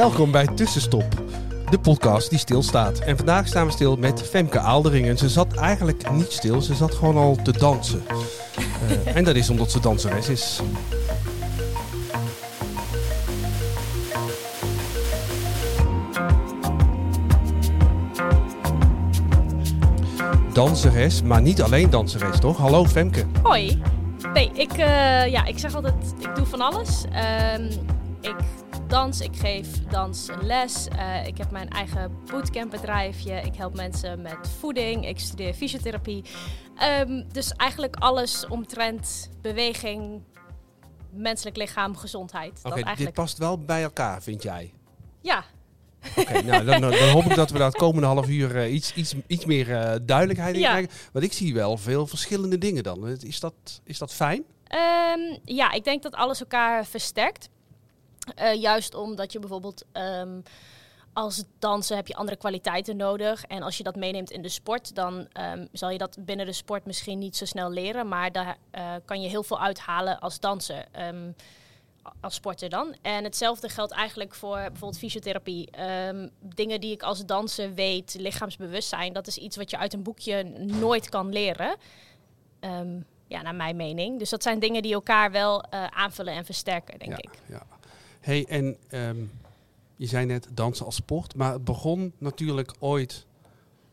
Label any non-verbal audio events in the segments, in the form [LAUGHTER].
Welkom bij Tussenstop, de podcast die stilstaat. En vandaag staan we stil met Femke Aalderingen. Ze zat eigenlijk niet stil, ze zat gewoon al te dansen. Uh, en dat is omdat ze danseres is. Danseres, maar niet alleen danseres, toch? Hallo Femke. Hoi. Nee, ik, uh, ja, ik zeg altijd, ik doe van alles. Uh, ik dans, ik geef dansles, uh, ik heb mijn eigen bootcampbedrijfje, ik help mensen met voeding, ik studeer fysiotherapie. Um, dus eigenlijk alles omtrent beweging, menselijk lichaam, gezondheid. Oké, okay, dit past wel bij elkaar, vind jij? Ja, Oké, nou, dan, dan, hoop ik dat we het komende half uur uh, iets, iets, iets meer uh, duidelijkheid in ja. krijgen. Want ik zie wel veel verschillende dingen dan. Is dat, is dat fijn? Um, ja, ik denk dat alles elkaar versterkt. Uh, juist omdat je bijvoorbeeld um, als dansen heb je andere kwaliteiten nodig. En als je dat meeneemt in de sport, dan um, zal je dat binnen de sport misschien niet zo snel leren. Maar daar kan je heel veel uithalen als danser als sporter dan. En hetzelfde geldt eigenlijk voor bijvoorbeeld fysiotherapie. Um, dingen die ik als danser weet, lichaamsbewustzijn, dat is iets wat je uit een boekje nooit kan leren. Um, ja, naar mijn mening. Dus dat zijn dingen die elkaar wel uh, aanvullen en versterken, denk ja, ik. Ja. Hey, en um, je zei net dansen als sport, maar het begon natuurlijk ooit.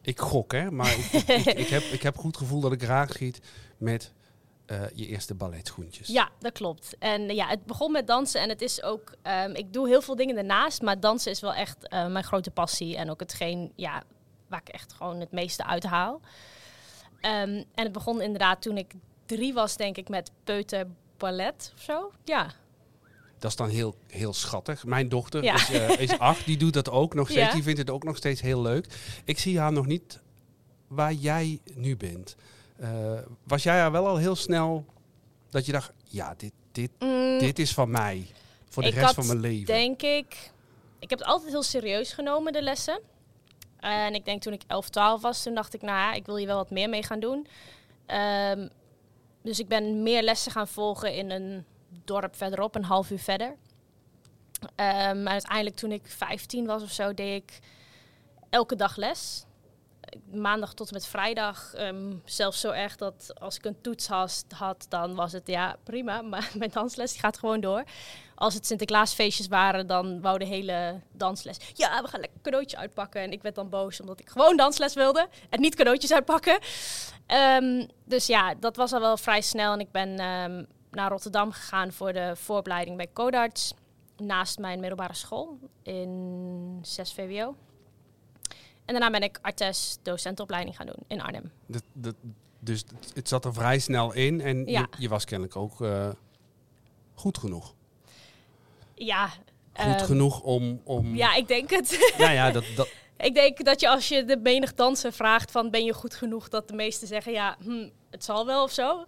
Ik gok, hè, maar ik, ik, heb, ik heb goed gevoel dat ik raak schiet met uh, je eerste balletschoentjes. Ja, dat klopt. En ja, het begon met dansen en het is ook, um, ik doe heel veel dingen ernaast, maar dansen is wel echt uh, mijn grote passie en ook hetgeen ja, waar ik echt gewoon het meeste uithaal. Um, en het begon inderdaad toen ik drie was, denk ik, met peuter ballet of zo. Ja. Dat is dan heel, heel schattig. Mijn dochter ja. is, uh, is acht, die doet dat ook nog [LAUGHS] steeds. Ja. Die vindt het ook nog steeds heel leuk. Ik zie haar nog niet waar jij nu bent. Uh, was jij er wel al heel snel dat je dacht, ja, dit, dit, mm, dit is van mij. Voor de rest had, van mijn leven. denk ik... Ik heb het altijd heel serieus genomen, de lessen. En ik denk toen ik 11, 12 was, toen dacht ik, nou ja, ik wil hier wel wat meer mee gaan doen. Um, dus ik ben meer lessen gaan volgen in een dorp verderop, een half uur verder. Maar uiteindelijk toen ik 15 was of zo, deed ik elke dag les maandag tot en met vrijdag. Um, zelfs zo erg dat als ik een toets had, had, dan was het ja prima. [LAUGHS] Maar mijn dansles gaat gewoon door. Als het Sinterklaasfeestjes waren, dan wou de hele dansles. Ja, we gaan lekker cadeautje uitpakken. En ik werd dan boos omdat ik gewoon dansles wilde en niet cadeautjes uitpakken. Um, dus ja, dat was al wel vrij snel. En ik ben naar Rotterdam gegaan voor de vooropleiding bij Codarts. Naast mijn middelbare school in 6 VWO. En daarna ben ik artes docentenopleiding gaan doen in Arnhem. Dat, dat, dus het zat er vrij snel in en ja. je, je, was kennelijk ook uh, goed genoeg. Ja. Goed um, genoeg om, om... Ja, ik denk het. Ja, ja, dat, dat... [LAUGHS] Ik denk dat je als je de menig danser vraagt van ben je goed genoeg, dat de meesten zeggen ja, hm, het zal wel of zo.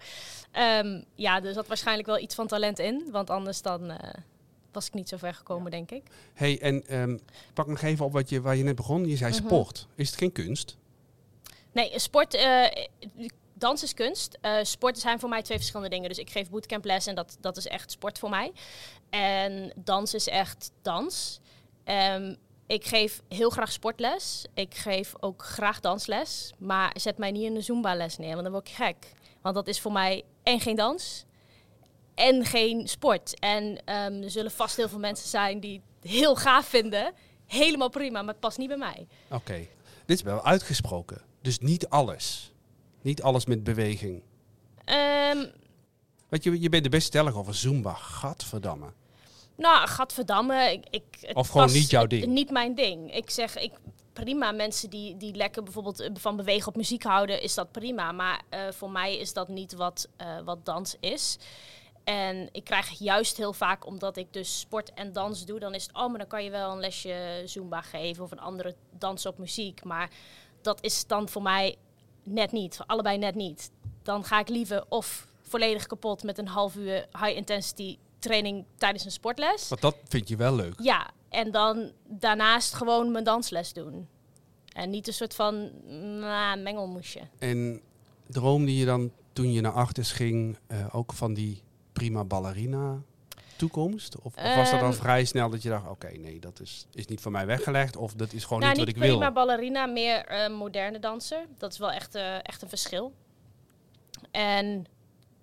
Um, ja, er zat waarschijnlijk wel iets van talent in, want anders dan... Uh, was ik niet zo ver gekomen, ja. denk ik. hey, en um, pak nog even op wat je, waar je net begon. Je zei -huh. sport. Is het geen kunst? Nee, sport... Uh, dans is kunst. Uh, sporten zijn voor mij twee verschillende dingen. Dus ik geef bootcamp les en dat, dat is echt sport voor mij. En dans is echt dans. Um, ik geef heel graag sportles. Ik geef ook graag dansles. Maar zet mij niet in een Zumba-les neer, want dan word ik gek. Want dat is voor mij en geen dans en geen sport. En um, er zullen vast heel veel mensen zijn die het heel gaaf vinden. Helemaal prima, maar het past niet bij mij. Oké, okay. dit is wel uitgesproken. Dus niet alles. Niet alles met beweging. Um, Want je, je bent de best stellig over Zumba. Gadverdamme. Nou, gadverdamme. Ik, ik, het of gewoon niet jouw ding? Niet mijn ding. Ik zeg, ik, prima. Mensen die, die lekker bijvoorbeeld van bewegen op muziek houden, is dat prima. Maar uh, voor mij is dat niet wat, uh, wat dans is. En ik krijg juist heel vaak, omdat ik dus sport en dans doe, dan is het, oh, maar dan kan je wel een lesje Zumba geven of een andere dans op muziek. Maar dat is dan voor mij net niet, allebei net niet. Dan ga ik liever of volledig kapot met een half uur high intensity training tijdens een sportles. Want dat vind je wel leuk. Ja, en dan daarnaast gewoon mijn dansles doen. En niet een soort van nah, mengelmoesje. En droomde je dan toen je naar achters ging uh, ook van die prima ballerina toekomst? Of, of was dat al Ehm, vrij snel dat je dacht, oké, nee, dat is, is niet voor mij weggelegd. Of dat is gewoon nou, niet niet wat ik wil. prima ballerina, meer eh, moderne danser. Dat is wel echt, eh, echt een verschil. En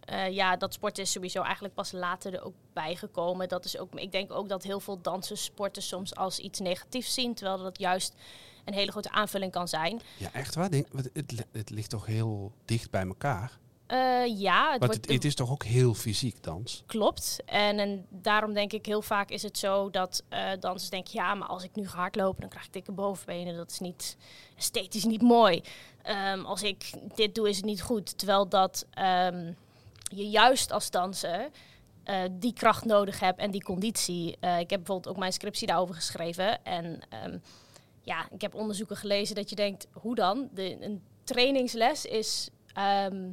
eh, ja, dat sporten is sowieso eigenlijk pas later er ook bijgekomen. Dat is ook, ik denk ook dat heel veel dansers sporten soms als iets negatiefs zien, terwijl dat juist een hele grote aanvulling kan zijn. Ja, echt waar? Denk, het, het ligt toch heel dicht bij elkaar? Eh, ja, het wordt, het, het is toch ook heel fysiek dans? Klopt. En, en daarom denk ik heel vaak is het zo dat eh dansers denken... ja, maar als ik nu ga hardlopen, dan krijg ik dikke bovenbenen. Dat is niet esthetisch niet mooi. Ehm, als ik dit doe, is het niet goed. Terwijl dat ehm, je juist als danser eh, die kracht nodig hebt en die conditie. Eh, ik heb bijvoorbeeld ook mijn scriptie daarover geschreven. En ehm, ja, ik heb onderzoeken gelezen dat je denkt... hoe dan? De, een trainingsles is... ehm,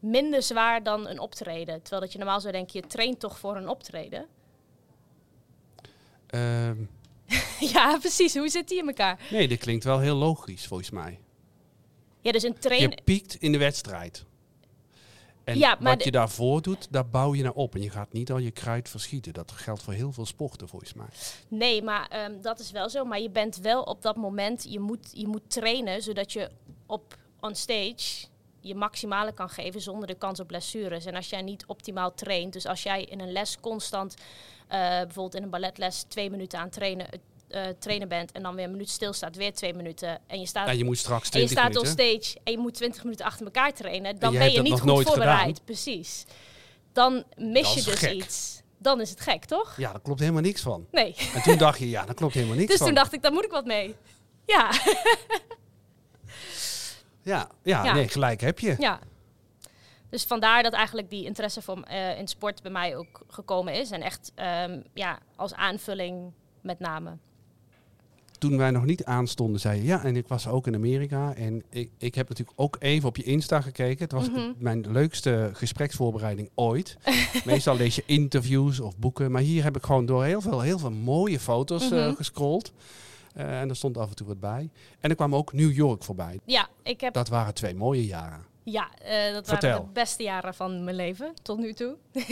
minder zwaar dan een optreden. Terwijl dat je normaal zou denken, je traint toch voor een optreden. Ehm, [LAUGHS] ja, precies. Hoe zit die in elkaar? nee, dit klinkt wel heel logisch volgens mij. Ja, dus een train... Je piekt in de wedstrijd. En Ja, maar wat je daarvoor doet, daar bouw je naar op. En je gaat niet al je kruid verschieten. Dat geldt voor heel veel sporten volgens mij. Nee, maar ehm, dat is wel zo. Maar je bent wel op dat moment, je moet, je moet trainen zodat je op on stage je maximale kan geven zonder de kans op blessures. En als jij niet optimaal traint, dus als jij in een les constant, eh, bijvoorbeeld in een balletles, twee minuten aan trainen, eh, trainen bent en dan weer een minuut stilstaat, weer twee minuten en je staat En je moet straks en je 20 staat minuten. on stage en je moet 20 minuten achter elkaar trainen, dan je ben je niet goed nooit voorbereid. gedaan. Precies. Dan mis je dus gek. iets. Dan is het gek, toch? Ja, daar klopt helemaal niks van. Nee. En toen dacht je, ja, daar klopt helemaal niks Dus van. toen dacht ik, daar moet ik wat mee. Ja, [LAUGHS] ja, ja, Ja. nee, gelijk heb je. ja. Dus vandaar dat eigenlijk die interesse voor, eh, in sport bij mij ook gekomen is. En echt ehm, ja, als aanvulling met name. Toen wij nog niet aanstonden, zei je, ja, en ik was ook in Amerika. En ik, ik heb natuurlijk ook even op je Insta gekeken. Het was Mhm. mijn leukste gespreksvoorbereiding ooit. [LAUGHS] Meestal lees je interviews of boeken. Maar hier heb ik gewoon door heel veel, heel veel mooie foto's Mhm. gescrolld. Eh, en er stond af en toe wat bij. En er kwam ook New York voorbij. Ja, ik heb, Dat waren twee mooie jaren. ja eh, dat Vertel. waren de beste jaren van mijn leven tot nu toe. [LAUGHS]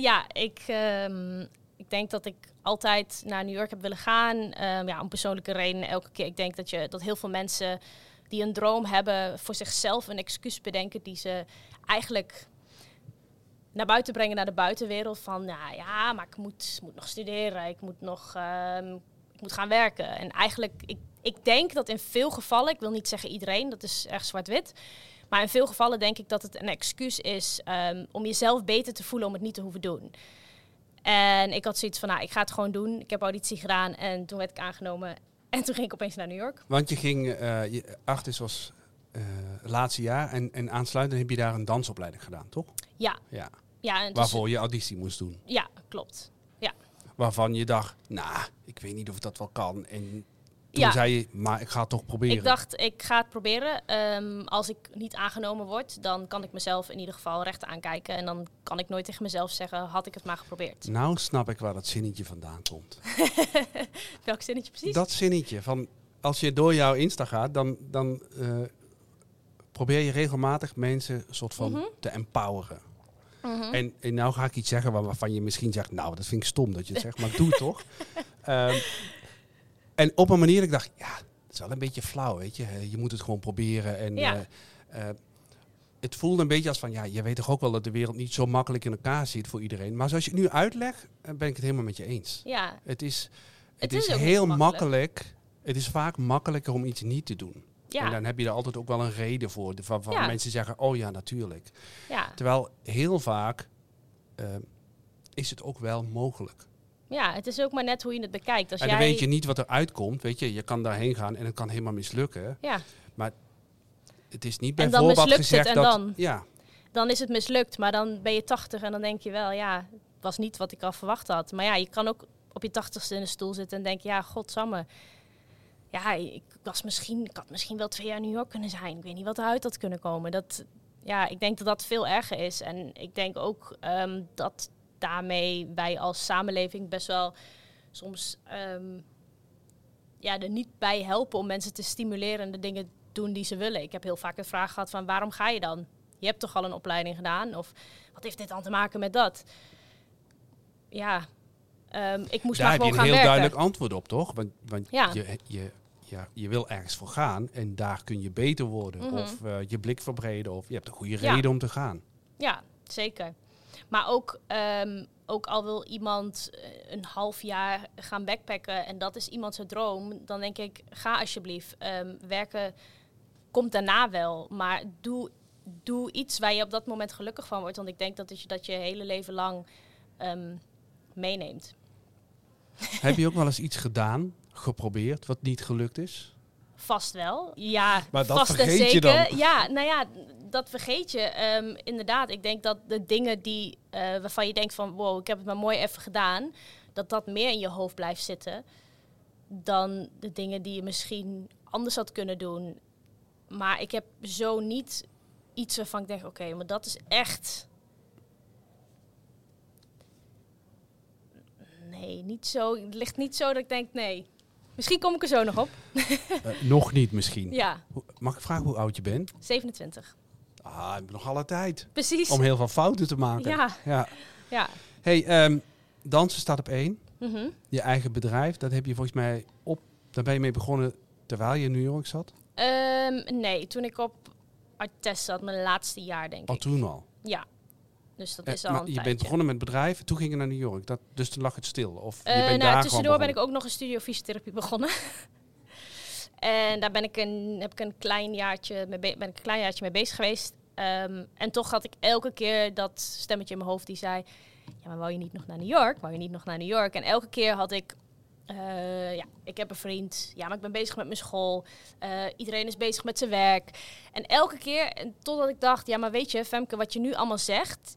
Ja, ik, ehm, ik denk dat ik altijd naar New York heb willen gaan. Ehm, ja, om persoonlijke redenen elke keer. Ik denk dat, je, dat heel veel mensen die een droom hebben voor zichzelf een excuus bedenken die ze eigenlijk naar buiten brengen naar de buitenwereld. Van nou ja, maar ik moet, moet nog studeren, ik moet nog ehm, ik moet gaan werken. En eigenlijk, ik, ik denk dat in veel gevallen, ik wil niet zeggen iedereen, dat is erg zwart-wit. Maar in veel gevallen denk ik dat het een excuus is ehm, om jezelf beter te voelen om het niet te hoeven doen. En ik had zoiets van, nou, ik ga het gewoon doen. Ik heb auditie gedaan en toen werd ik aangenomen. En toen ging ik opeens naar New York. Want je ging, eh je, Artis was eh laatste jaar. En, en aansluitend heb je daar een dansopleiding gedaan, toch? Ja, Ja. ja, en dus- Waarvoor je auditie moest doen. ja klopt. Waarvan je dacht, nou, ik weet niet of dat wel kan. En toen Ja. zei je, maar ik ga het toch proberen. Ik dacht, ik ga het proberen. Ehm, als ik niet aangenomen word, dan kan ik mezelf in ieder geval recht aankijken. En dan kan ik nooit tegen mezelf zeggen, had ik het maar geprobeerd. Nou snap ik waar dat zinnetje vandaan komt. [LAUGHS] Welk zinnetje precies? Dat zinnetje van, als je door jouw Insta gaat, dan, dan eh, probeer je regelmatig mensen een soort van Mhm. te empoweren. Mhm. En, en nou ga ik iets zeggen waar- waarvan je misschien zegt, nou, dat vind ik stom dat je het zegt, maar doe het toch. [LAUGHS] Ehm, en op een manier ik dacht, ja, dat is wel een beetje flauw, weet je. Eh, Je moet het gewoon proberen. En Ja. eh, eh, het voelde een beetje als van, ja, je weet toch ook wel dat de wereld niet zo makkelijk in elkaar zit voor iedereen. Maar zoals je het nu uitlegt, ben ik het helemaal met je eens. Ja, Het is, het Het is, heel makkelijk. makkelijk. Het is vaak makkelijker om iets niet te doen. En ja, dan heb je er altijd ook wel een reden voor. de- Van, Ja. mensen zeggen, oh ja, natuurlijk. ja. Terwijl heel vaak is het ook wel mogelijk. Ja, het is ook maar net hoe je het bekijkt. Als en jij... dan weet je niet wat er uitkomt. Weet je, je kan daarheen gaan en het kan helemaal mislukken. Ja, Het is niet En dan bijvoorbeeld mislukt het gezegd en dat... dan? Ja, dan is het mislukt. Maar dan ben je 80 en dan denk je wel, ja, het was niet wat ik al verwacht had. Maar ja, je kan ook op je tachtigste in de stoel zitten en denken, ja, godsamme. Ja, ik, was misschien, ik had misschien wel twee jaar New York kunnen zijn. Ik weet niet wat eruit had kunnen komen. Dat, ja, ik denk dat dat veel erger is. En ik denk ook ehm, dat daarmee wij als samenleving best wel soms ehm, ja, er niet bij helpen om mensen te stimuleren en de dingen doen die ze willen. Ik heb heel vaak een vraag gehad van waarom ga je dan? Je hebt toch al een opleiding gedaan? Of wat heeft dit dan te maken met dat? ja, um, ik moest Daar maar gewoon heb je een gaan heel werken. duidelijk antwoord op, toch? Want, want Ja. je, je, ja, je wil ergens voor gaan en daar kun je beter worden. Mhm. Of eh, je blik verbreden. Of je hebt een goede Ja. reden om te gaan. Ja, zeker. Maar ook, ehm, ook al wil iemand eh, een half jaar gaan backpacken en dat is iemand zijn droom, dan denk ik, ga alsjeblieft. Ehm, werken komt daarna wel, maar doe, doe iets waar je op dat moment gelukkig van wordt. Want ik denk dat je dat je hele leven lang ehm, meeneemt. heb je [LAUGHS] ook wel eens iets gedaan, geprobeerd, wat niet gelukt is? Vast wel. Ja, Maar dat vast en vergeet je zeker. dan. Ja, nou ja, dat vergeet je. Ehm, inderdaad, ik denk dat de dingen die, eh, waarvan je denkt van... wow, ik heb het maar mooi even gedaan... dat dat meer in je hoofd blijft zitten... dan de dingen die je misschien anders had kunnen doen. Maar ik heb zo niet iets waarvan ik denk... oké, maar dat is echt... Nee, niet zo. Het ligt niet zo dat ik denk, nee. Misschien kom ik er zo nog op. Eh, nog niet misschien. Ja, Mag ik vragen hoe oud je bent? 27. Ah, ik heb nog alle tijd. Precies. Om heel veel fouten te maken. Ja, ja. ja. Hey, ehm, dansen staat op één. Mhm. Je eigen bedrijf, dat heb je volgens mij op. Daar ben je mee begonnen terwijl je in New York zat. Ehm, nee, toen ik op Artes zat, mijn laatste jaar denk Al ik. toen al. Ja. Dus dat Eh, is al maar je bent begonnen met bedrijf, toen ging je naar New York. Dat, dus toen lag het stil. Of je Eh, bent nou, daar tussendoor ben ik ook nog een studio fysiotherapie begonnen. [LAUGHS] en daar ben ik een, heb ik een klein jaartje mee, be- ben ik een klein jaartje mee bezig geweest. Ehm, en toch had ik elke keer dat stemmetje in mijn hoofd die zei... Ja, maar wou je niet nog naar New York? Wou je niet nog naar New York? En elke keer had ik... eh, ja, ik heb een vriend. Ja, maar ik ben bezig met mijn school. Eh, iedereen is bezig met zijn werk. En elke keer, en totdat ik dacht... Ja, maar weet je, Femke, wat je nu allemaal zegt...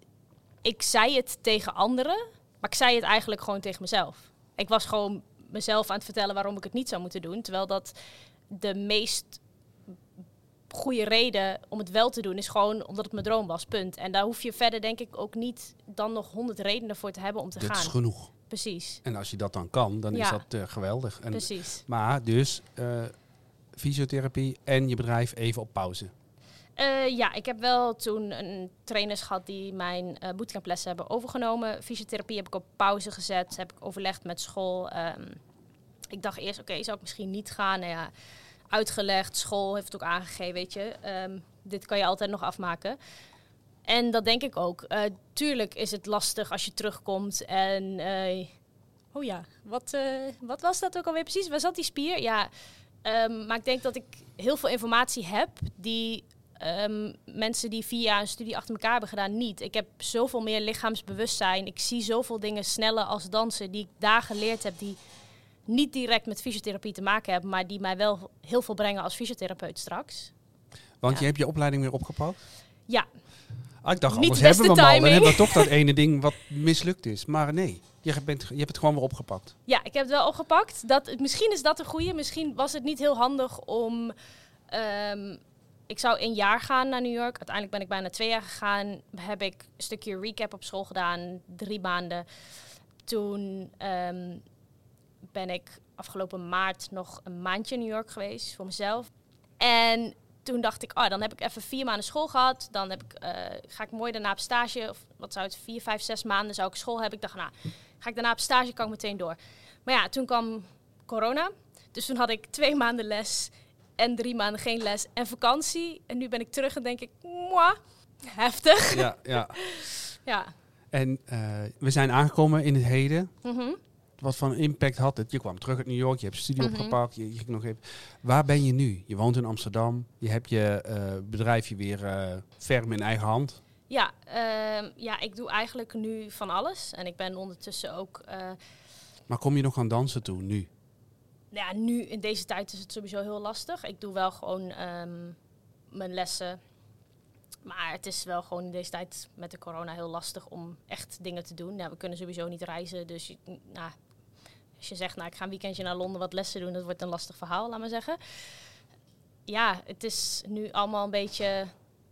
Ik zei het tegen anderen, maar ik zei het eigenlijk gewoon tegen mezelf. Ik was gewoon mezelf aan het vertellen waarom ik het niet zou moeten doen. Terwijl dat de meest goede reden om het wel te doen is gewoon omdat het mijn droom was. Punt. En daar hoef je verder denk ik ook niet dan nog honderd redenen voor te hebben om te Dit is gaan. genoeg. Precies, En als je dat dan kan, dan is dat eh, geweldig. En, precies. maar dus eh, fysiotherapie en je bedrijf even op pauze. Eh, ja, ik heb wel toen een trainers gehad die mijn eh bootcamplessen hebben overgenomen. Fysiotherapie heb ik op pauze gezet, heb ik overlegd met school. Ehm, ik dacht eerst, oké, zou ik misschien niet gaan? Nou ja, uitgelegd, school heeft het ook aangegeven, weet je. ehm, dit kan je altijd nog afmaken. En dat denk ik ook. Eh, tuurlijk is het lastig als je terugkomt en... eh, oh ja, wat, eh, wat was dat ook alweer precies? Waar zat die spier? Ja, ehm, maar ik denk dat ik heel veel informatie heb die ehm, mensen die jaar een studie achter elkaar hebben gedaan niet. Ik heb zoveel meer lichaamsbewustzijn. Ik zie zoveel dingen sneller als dansen die ik daar geleerd heb, die niet direct met fysiotherapie te maken hebben, maar die mij wel heel veel brengen als fysiotherapeut straks. Want Ja. je hebt je opleiding weer opgepakt? Ja, Ah, ik dacht, Niet anders de hebben we hem al. Dan timing. hebben we toch dat [LAUGHS] ene ding wat mislukt is. Maar nee, je, bent, je hebt het gewoon weer opgepakt. Ja, ik heb het wel opgepakt. Dat, misschien is dat een goede. Misschien was het niet heel handig om. ehm, ik zou een jaar gaan naar New York. Uiteindelijk ben ik bijna twee jaar gegaan. Heb ik een stukje recap op school gedaan, drie maanden. Toen ehm, ben ik afgelopen maart nog een maandje in New York geweest voor mezelf. En toen dacht ik, oh, dan heb ik even vier maanden school gehad. Dan heb ik, eh, ga ik mooi daarna op stage. Of wat zou het, vier, vijf, zes maanden zou ik school hebben. Ik dacht, nou, ga ik daarna op stage, kan ik meteen door. Maar ja, toen kwam corona. Dus toen had ik twee maanden les en drie maanden geen les en vakantie. En nu ben ik terug en denk ik, mwah, heftig. Ja, ja. [LAUGHS] Ja. En eh, we zijn aangekomen in het heden. Mhm. Wat voor impact had het? Je kwam terug uit New York, je hebt studie Mhm. opgepakt. Je, je ging nog even. Waar ben je nu? Je woont in Amsterdam. Je hebt je eh, bedrijfje weer eh ferm in eigen hand. Ja, ehm, ja, ik doe eigenlijk nu van alles. En ik ben ondertussen ook... eh, Maar kom je nog aan dansen toe nu? ja, nu in deze tijd is het sowieso heel lastig. Ik doe wel gewoon ehm, mijn lessen. Maar het is wel gewoon in deze tijd met de corona heel lastig om echt dingen te doen. Ja, we kunnen sowieso niet reizen. Dus je, nou, als je zegt, nou, ik ga een weekendje naar Londen wat lessen doen, dat wordt een lastig verhaal, laat maar zeggen. Ja, het is nu allemaal een beetje.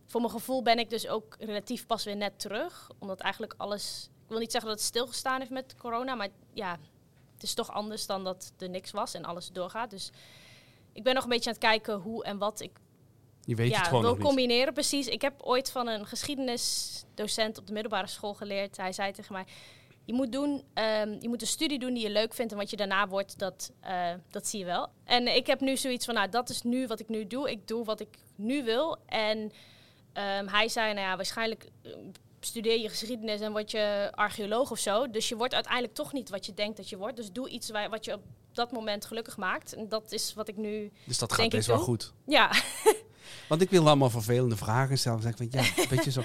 Voor mijn gevoel ben ik dus ook relatief pas weer net terug. Omdat eigenlijk alles. Ik wil niet zeggen dat het stilgestaan heeft met corona, maar ja, het is toch anders dan dat er niks was en alles doorgaat. Dus ik ben nog een beetje aan het kijken hoe en wat ik Je weet ja, het gewoon wil nog niet. combineren. Precies. Ik heb ooit van een geschiedenisdocent op de middelbare school geleerd. Hij zei tegen mij: je moet, doen, um, je moet een studie doen die je leuk vindt en wat je daarna wordt, dat, uh, dat zie je wel. En ik heb nu zoiets van, nou, dat is nu wat ik nu doe. Ik doe wat ik nu wil. En um, hij zei, nou ja, waarschijnlijk uh, studeer je geschiedenis en word je archeoloog of zo. Dus je wordt uiteindelijk toch niet wat je denkt dat je wordt. Dus doe iets wat je op dat moment gelukkig maakt. En dat is wat ik nu. Dus dat gaat best wel goed. Ja. [LAUGHS] Want ik wil allemaal vervelende vragen stellen. Zeg ik, ja, [LAUGHS] weet je zo.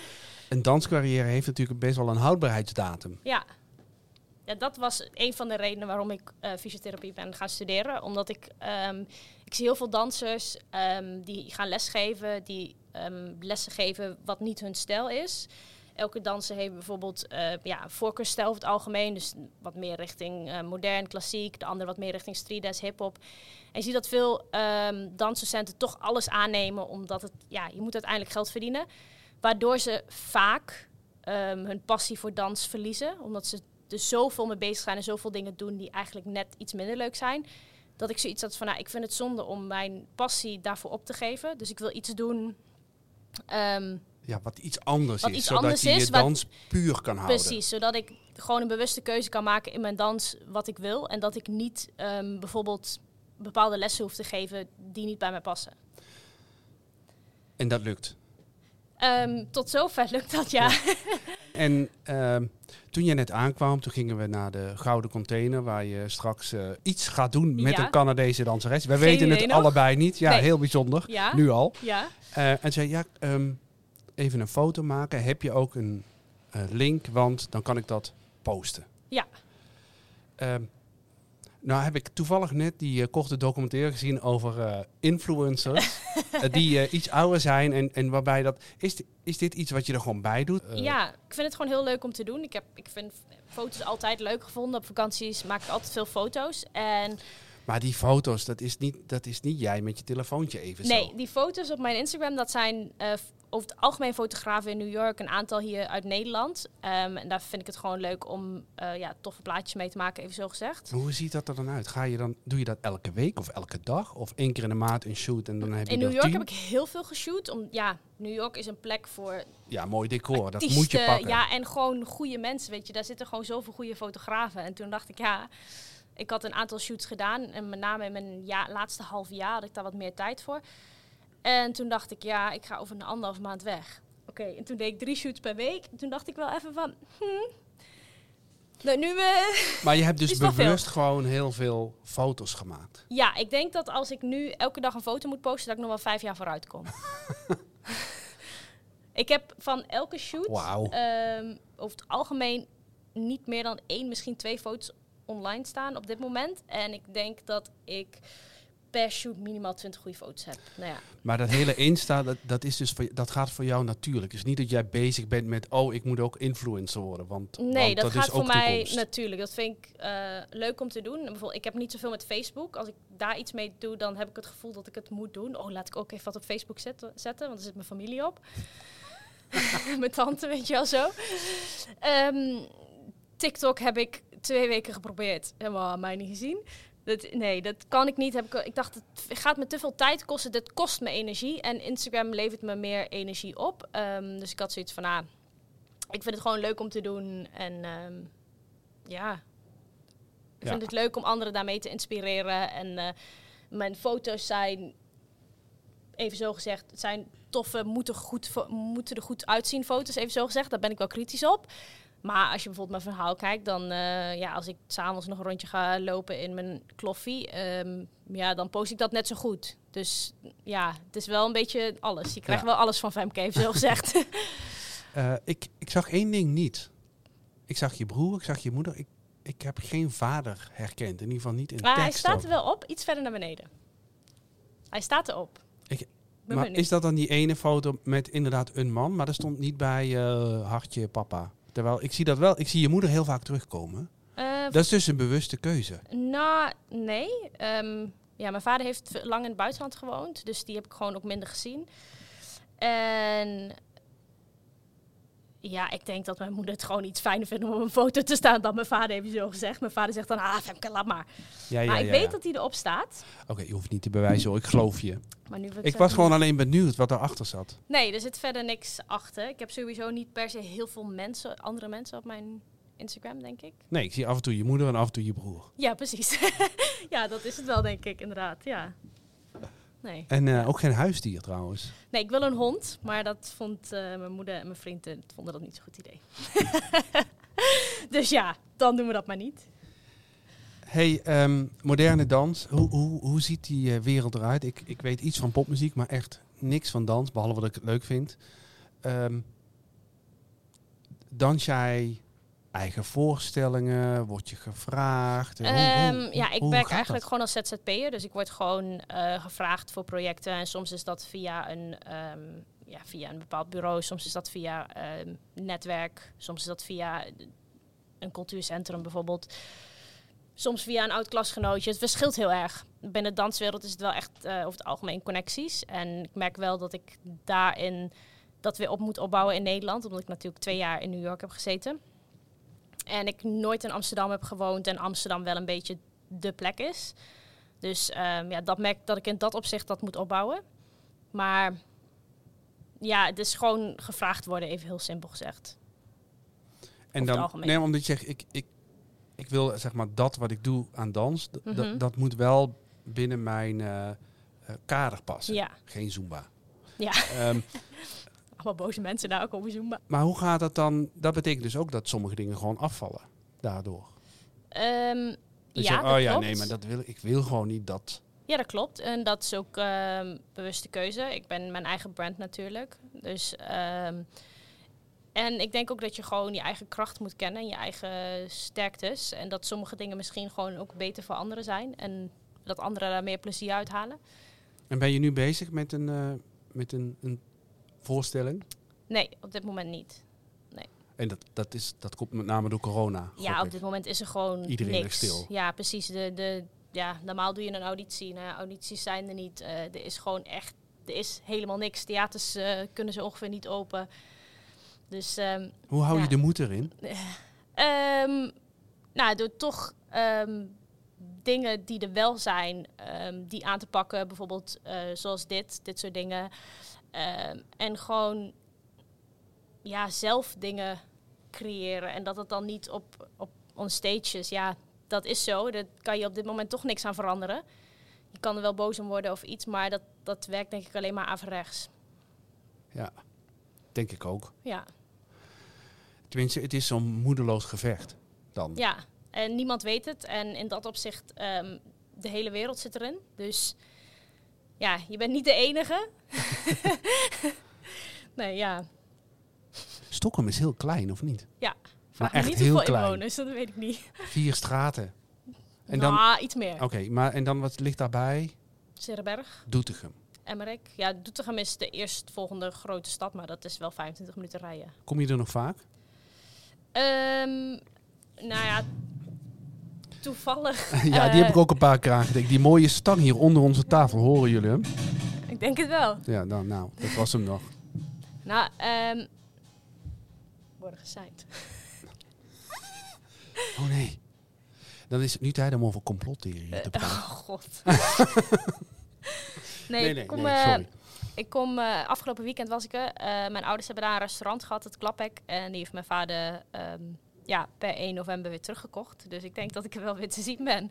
Een danscarrière heeft natuurlijk best wel een houdbaarheidsdatum. Ja. Ja, dat was een van de redenen waarom ik uh, fysiotherapie ben gaan studeren. Omdat ik, um, ik zie heel veel dansers um, die gaan lesgeven, die um, lessen geven wat niet hun stijl is. Elke danser heeft bijvoorbeeld uh, ja, voorkeursstijl over het algemeen. Dus wat meer richting uh, modern, klassiek. De andere wat meer richting street dance, hip-hop. En je ziet dat veel dansdocenten toch alles aannemen, omdat het, ja, je moet uiteindelijk geld verdienen. Waardoor ze vaak hun passie voor dans verliezen. Omdat ze er zoveel mee bezig zijn en zoveel dingen doen die eigenlijk net iets minder leuk zijn. Dat ik zoiets had van, nou, ik vind het zonde om mijn passie daarvoor op te geven. Dus ik wil iets doen. Um, ja, wat iets anders wat is, iets zodat anders je is, je dans puur kan houden. Precies, zodat ik gewoon een bewuste keuze kan maken in mijn dans wat ik wil. En dat ik niet um, bijvoorbeeld bepaalde lessen hoef te geven die niet bij mij passen. En dat lukt? Um, tot zover lukt dat, ja. ja. [LAUGHS] En um, toen je net aankwam, toen gingen we naar de Gouden Container, waar je straks uh, iets gaat doen met ja. een Canadese danseres. We weten het nog? allebei niet. Ja, nee. heel bijzonder. Ja. Nu al. Ja. Uh, en zei, ja, um, even een foto maken. Heb je ook een uh, link? Want dan kan ik dat posten. Ja. Um, nou heb ik toevallig net die uh, korte documentaire gezien over uh, influencers. [LAUGHS] die iets ouder zijn en, en waarbij dat... Is, is dit iets wat je er gewoon bij doet? ja, ik vind het gewoon heel leuk om te doen. Ik, heb, ik vind foto's altijd leuk gevonden. Op vakanties maak ik altijd veel foto's. En... Maar die foto's, dat is, niet, dat is niet jij met je telefoontje even nee, zo. die foto's op mijn Instagram, dat zijn uh, over het algemeen fotografen in New York, een aantal hier uit Nederland. Um, en daar vind ik het gewoon leuk om uh, ja, toffe plaatjes mee te maken, even zo gezegd. Hoe ziet dat er dan uit? Ga je dan, doe je dat elke week of elke dag? Of één keer in de maand een shoot en dan heb je In New York tien? heb ik heel veel geshoot. Om, ja, New York is een plek voor... Ja, mooi decor, dat moet je pakken. Ja, en gewoon goede mensen, weet je. Daar zitten gewoon zoveel goede fotografen. En toen dacht ik, ja... Ik had een aantal shoots gedaan en met name in mijn ja, laatste half jaar had ik daar wat meer tijd voor. En toen dacht ik, ja, ik ga over een anderhalf maand weg. Oké, okay, en toen deed ik drie shoots per week. En toen dacht ik wel even van, hmm. Nou, nu we. Maar je hebt dus [LAUGHS] bewust gewoon heel veel foto's gemaakt. Ja, ik denk dat als ik nu elke dag een foto moet posten, dat ik nog wel vijf jaar vooruit kom. [LAUGHS] ik heb van elke shoot wow. um, over het algemeen niet meer dan één, misschien twee foto's online staan op dit moment. En ik denk dat ik per shoot minimaal 20 goede foto's heb. Nou ja. Maar dat hele Insta, dat, dat, is dus voor, dat gaat voor jou natuurlijk. Dus niet dat jij bezig bent met, oh, ik moet ook influencer worden. Want, nee, want dat, dat, gaat is voor mij toekomst. natuurlijk. Dat vind ik uh, leuk om te doen. Bijvoorbeeld, ik heb niet zoveel met Facebook. Als ik daar iets mee doe, dan heb ik het gevoel dat ik het moet doen. Oh, laat ik ook even wat op Facebook zetten, zetten want er zit mijn familie op. [LAUGHS] mijn tante, weet je wel zo. Um, TikTok heb ik twee weken geprobeerd. Helemaal mij niet gezien. Dat, nee, dat kan ik niet. Heb ik, ik dacht, het gaat me te veel tijd kosten. Dit kost me energie. En Instagram levert me meer energie op. Um, dus ik had zoiets van, ah, ik vind het gewoon leuk om te doen. En um, ja, ik ja. vind het leuk om anderen daarmee te inspireren. En uh, mijn foto's zijn, even zo gezegd, het zijn toffe, moeten, goed, moeten er goed uitzien foto's, even zo gezegd. Daar ben ik wel kritisch op. Maar als je bijvoorbeeld mijn verhaal kijkt, dan uh, ja, als ik s'avonds nog een rondje ga lopen in mijn kloffie, um, ja, dan post ik dat net zo goed. Dus ja, het is wel een beetje alles. Je krijgt ja. wel alles van Femke, heeft zo gezegd. uh, [LAUGHS] ik, ik zag één ding niet. Ik zag je broer, ik zag je moeder. Ik, ik heb geen vader herkend. In ieder geval niet in maar tekst. hij staat er wel op, iets verder naar beneden. Hij staat erop. Ik, maar is dat dan die ene foto met inderdaad een man? Maar er stond niet bij uh, hartje papa. Terwijl ik zie dat wel, ik zie je moeder heel vaak terugkomen. Uh, dat is dus een bewuste keuze. Nou, nee. Um, ja, mijn vader heeft lang in het buitenland gewoond, dus die heb ik gewoon ook minder gezien. En ja, ik denk dat mijn moeder het gewoon iets fijner vindt om op een foto te staan dan mijn vader heeft zo gezegd. Mijn vader zegt dan, ah, Femke, laat maar. Ja, ja, maar ik ja, weet dat hij erop staat. Oké, okay, je hoeft niet te bewijzen hoor, ik geloof je. Maar nu ik was gewoon alleen benieuwd wat erachter zat. Nee, er zit verder niks achter. Ik heb sowieso niet per se heel veel mensen, andere mensen op mijn Instagram, denk ik. Nee, ik zie af en toe je moeder en af en toe je broer. Ja, precies. [LAUGHS] ja, dat is het wel, denk ik, inderdaad. Ja. Nee. En uh, ook geen huisdier trouwens. Nee, ik wil een hond, maar dat vond uh, mijn moeder en mijn vriend vonden dat niet zo'n goed idee. [LAUGHS] dus ja, dan doen we dat maar niet. Hey, um, moderne dans. Hoe, hoe, hoe ziet die wereld eruit? Ik, ik weet iets van popmuziek, maar echt niks van dans, behalve wat ik het leuk vind. Um, dans jij eigen voorstellingen? Word je gevraagd? Um, hoe, ja, ik werk eigenlijk gewoon als ZZP'er. Dus ik word gewoon uh, gevraagd voor projecten. En soms is dat via een, um, ja, via een bepaald bureau. Soms is dat via um, netwerk. Soms is dat via een cultuurcentrum bijvoorbeeld. Soms via een oud klasgenootje. Het verschilt heel erg. Binnen de danswereld is het wel echt uh, over het algemeen connecties. En ik merk wel dat ik daarin dat weer op moet opbouwen in Nederland. Omdat ik natuurlijk twee jaar in New York heb gezeten. En ik nooit in Amsterdam heb gewoond en Amsterdam wel een beetje de plek is. Dus um, ja, dat merk dat ik in dat opzicht dat moet opbouwen. Maar ja, het is gewoon gevraagd worden, even heel simpel gezegd. En dan, nee, omdat je zegt, ik, ik, ik wil zeg maar dat wat ik doe aan dans, mm -hmm. dat moet wel binnen mijn uh, kader passen. Ja. Geen Zumba. Ja. Um, [LAUGHS] allemaal boze mensen daar ook over zoomen. Maar hoe gaat dat dan? Dat betekent dus ook dat sommige dingen gewoon afvallen daardoor. Um, dus ja, je, oh ja, nee, maar dat wil, ik wil gewoon niet dat. Ja, dat klopt. En dat is ook um, bewuste keuze. Ik ben mijn eigen brand natuurlijk. Dus, um, en ik denk ook dat je gewoon je eigen kracht moet kennen en je eigen sterktes. En dat sommige dingen misschien gewoon ook beter voor anderen zijn. En dat anderen daar meer plezier uithalen. En ben je nu bezig met een, uh, met een, een voorstelling? Nee, op dit moment niet. Nee. En dat, dat, is, dat komt met name door corona? Ja, op dit moment is er gewoon Iedereen niks. stil. Ja, precies. De, de, ja, normaal doe je een auditie. Nou, audities zijn er niet. Uh, er is gewoon echt... Er is helemaal niks. Theaters uh, kunnen ze ongeveer niet open. Dus, um, Hoe hou ja. je de moed erin? um, nou, door toch um, dingen die er wel zijn, die aan te pakken. Bijvoorbeeld uh, zoals dit, dit soort dingen. Uh, en gewoon ja, zelf dingen creëren. En dat het dan niet op, op on stage is. Ja, dat is zo. Daar kan je op dit moment toch niks aan veranderen. Je kan er wel boos om worden of iets, maar dat, dat werkt denk ik alleen maar averechts. Ja, denk ik ook. Ja. Tenminste, het is zo'n moedeloos gevecht dan. Ja, en niemand weet het. En in dat opzicht, um, de hele wereld zit erin. Dus ja, je bent niet de enige. [LAUGHS] nee, ja. Stockholm is heel klein, of niet? Ja, maar echt niet heel klein. inwoners, dat weet ik niet. Vier straten. En dan, nou, iets meer. Oké, okay, maar en dan wat ligt daarbij? Zerenberg. Doetinchem. Emmerik. Ja, Doetinchem is de eerstvolgende grote stad, maar dat is wel 25 minuten rijden. Kom je er nog vaak? Um, nou ja, toevallig. [LAUGHS] ja, die heb ik ook een paar keer aangedekt. Die mooie stang hier onder onze tafel, horen jullie hem? Ik denk het wel. Ja, dan, nou, dat was hem nog. Nou, um, worden geseind. [LAUGHS] oh nee. Dan is het nu tijd om over complottheorieën te praten. Uh, [LAUGHS] oh god. nee, nee, nee, ik kom, nee, sorry. Uh, ik kom uh, afgelopen weekend was ik er. Mijn ouders hebben daar een restaurant gehad, het Klaphek. En die heeft mijn vader um, ja, per 1 november weer teruggekocht. Dus ik denk dat ik er wel weer te zien ben.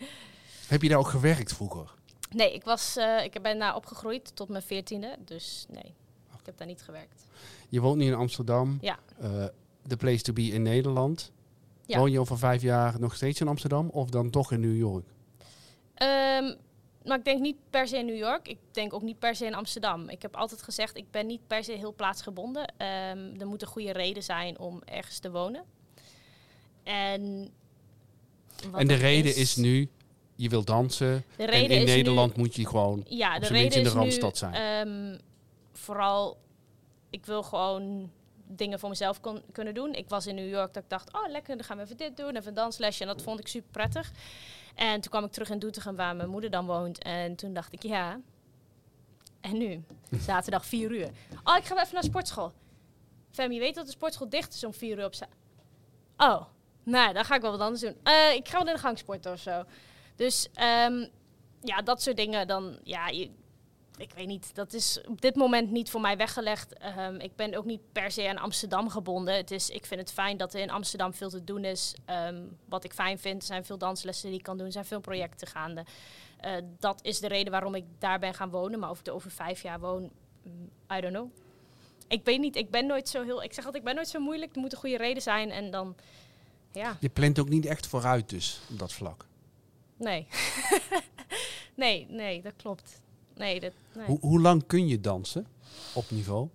Heb je daar ook gewerkt vroeger? Nee, ik, was, uh, ik ben daar opgegroeid tot mijn veertiende. Dus nee, ik heb daar niet gewerkt. Je woont nu in Amsterdam. Ja. The place to be in Nederland. Ja. Woon je over vijf jaar nog steeds in Amsterdam of dan toch in New York? Um, maar ik denk niet per se in New York. Ik denk ook niet per se in Amsterdam. Ik heb altijd gezegd, ik ben niet per se heel plaatsgebonden. Um, er moet een goede reden zijn om ergens te wonen. En, en de reden is, is, nu, je wil dansen. De reden en in is Nederland nu, moet je gewoon ja, de minst in reden de is Randstad nu, zijn. Um, vooral, ik wil gewoon dingen voor mezelf kon, kunnen doen. Ik was in New York dat ik dacht, oh lekker, dan gaan we even dit doen, even een danslesje. En dat vond ik super prettig. En toen kwam ik terug in Doetinchem, waar mijn moeder dan woont. En toen dacht ik, ja, en nu? [LAUGHS] Zaterdag 4 uur. Oh, ik ga even naar sportschool. Fem, je weet dat de sportschool dicht is om 4 uur op zaterdag. Oh, nou, dan ga ik wel wat anders doen. Uh, ik ga wel in de gang sporten of zo. Dus um, ja, dat soort dingen. Dan, ja, ik weet niet, dat is op dit moment niet voor mij weggelegd. Ehm, ik ben ook niet per se aan Amsterdam gebonden. Het is, ik vind het fijn dat er in Amsterdam veel te doen is. Ehm, wat ik fijn vind, er zijn veel danslessen die ik kan doen, er zijn veel projecten gaande. Uh, dat is de reden waarom ik daar ben gaan wonen. Maar of ik er over vijf jaar woon, mm, I don't know. Ik weet niet, ik ben nooit zo heel... Ik zeg altijd, ik ben nooit zo moeilijk. Er moet een goede reden zijn en dan... Ja. Je plant ook niet echt vooruit dus, op dat vlak? Nee. [LAUGHS] nee, nee, dat klopt. Nee, dat, nee. Hoe, hoe lang kun je dansen op niveau?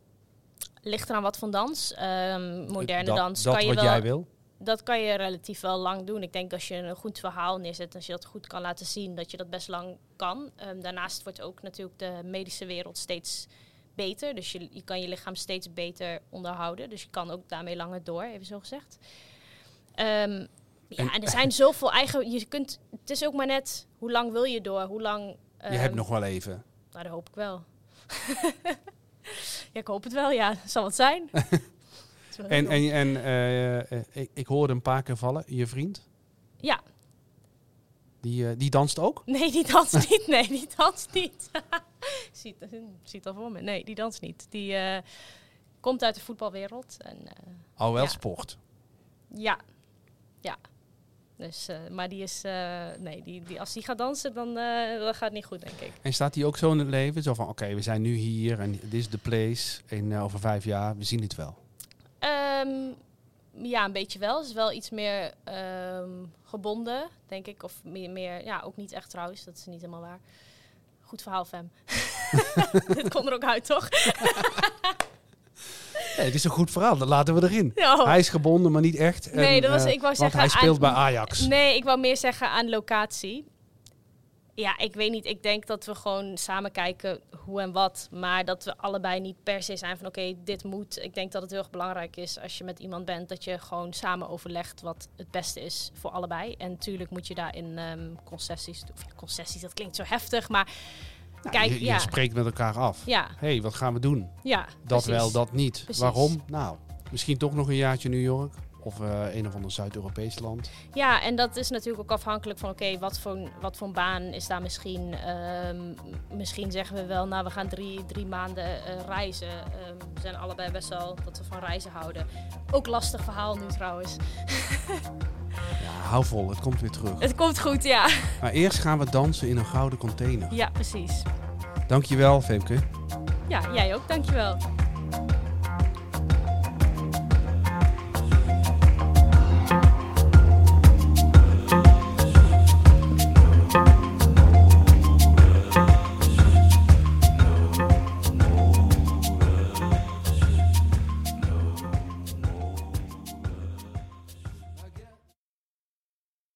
Ligt eraan wat van dans. Um, moderne dat, dans. Dat kan je wat wel, jij wil? Dat kan je relatief wel lang doen. Ik denk als je een goed verhaal neerzet, als je dat goed kan laten zien, dat je dat best lang kan. Um, daarnaast wordt ook natuurlijk de medische wereld steeds beter. Dus je, je kan je lichaam steeds beter onderhouden. Dus je kan ook daarmee langer door, even zo gezegd. Um, ja, en er zijn zoveel eigen. Je kunt, het is ook maar net hoe lang wil je door? Hoe lang. je hebt nog wel even. Nou, dat hoop ik wel. [LAUGHS] ja, ik hoop het wel, ja. Zal het zijn. [LAUGHS] en en, en uh, ik, ik hoorde een paar keer vallen. Je vriend? Ja. Die, uh, die danst ook? Nee, die danst niet. Nee, die danst niet. [LAUGHS] ziet, ziet al voor me. Nee, die danst niet. Die uh, komt uit de voetbalwereld. En, Al wel ja. sport? Ja. Ja. Dus, uh, maar die is, uh, nee, die, die, als die gaat dansen, dan uh, dat gaat het niet goed, denk ik. En staat die ook zo in het leven? Zo van, oké, okay, we zijn nu hier en dit is de place. En over vijf jaar, we zien het wel. Um, ja, een beetje wel. Het is wel iets meer um, gebonden, denk ik. Of meer, meer, ja, ook niet echt trouwens. Dat is niet helemaal waar. Goed verhaal, Fem. [LAUGHS] [LAUGHS] Dit komt er ook uit, toch? [LAUGHS] Het is een goed verhaal, dat laten we erin. Hij is gebonden, maar niet echt. Nee, dat was, ik wou zeggen... hij speelt aan, bij Ajax. Nee, ik wou meer zeggen aan locatie. Ja, ik weet niet. Ik denk dat we gewoon samen kijken hoe en wat. Maar dat we allebei niet per se zijn van oké, okay, dit moet. Ik denk dat het heel erg belangrijk is als je met iemand bent... dat je gewoon samen overlegt wat het beste is voor allebei. En natuurlijk moet je daarin um, concessies... Of ja, concessies, dat klinkt zo heftig, maar... Nou, Kijk, je, je ja. spreekt met elkaar af. Ja. hey, wat gaan we doen? Ja, dat precies. wel, dat niet. Precies. Waarom? Nou, misschien toch nog een jaartje New York. Of uh, een of ander Zuid-Europees land. Ja, en dat is natuurlijk ook afhankelijk van... oké, okay, wat, voor, wat voor baan is daar misschien... Um, misschien zeggen we wel, nou, we gaan drie, drie maanden uh, reizen. Um, we zijn allebei best wel dat we van reizen houden. Ook lastig verhaal nu trouwens. [LAUGHS] ja, hou vol, het komt weer terug. Het komt goed, ja. Maar eerst gaan we dansen in een gouden container. Ja, precies. Dankjewel, Femke. Ja, jij ook, dankjewel.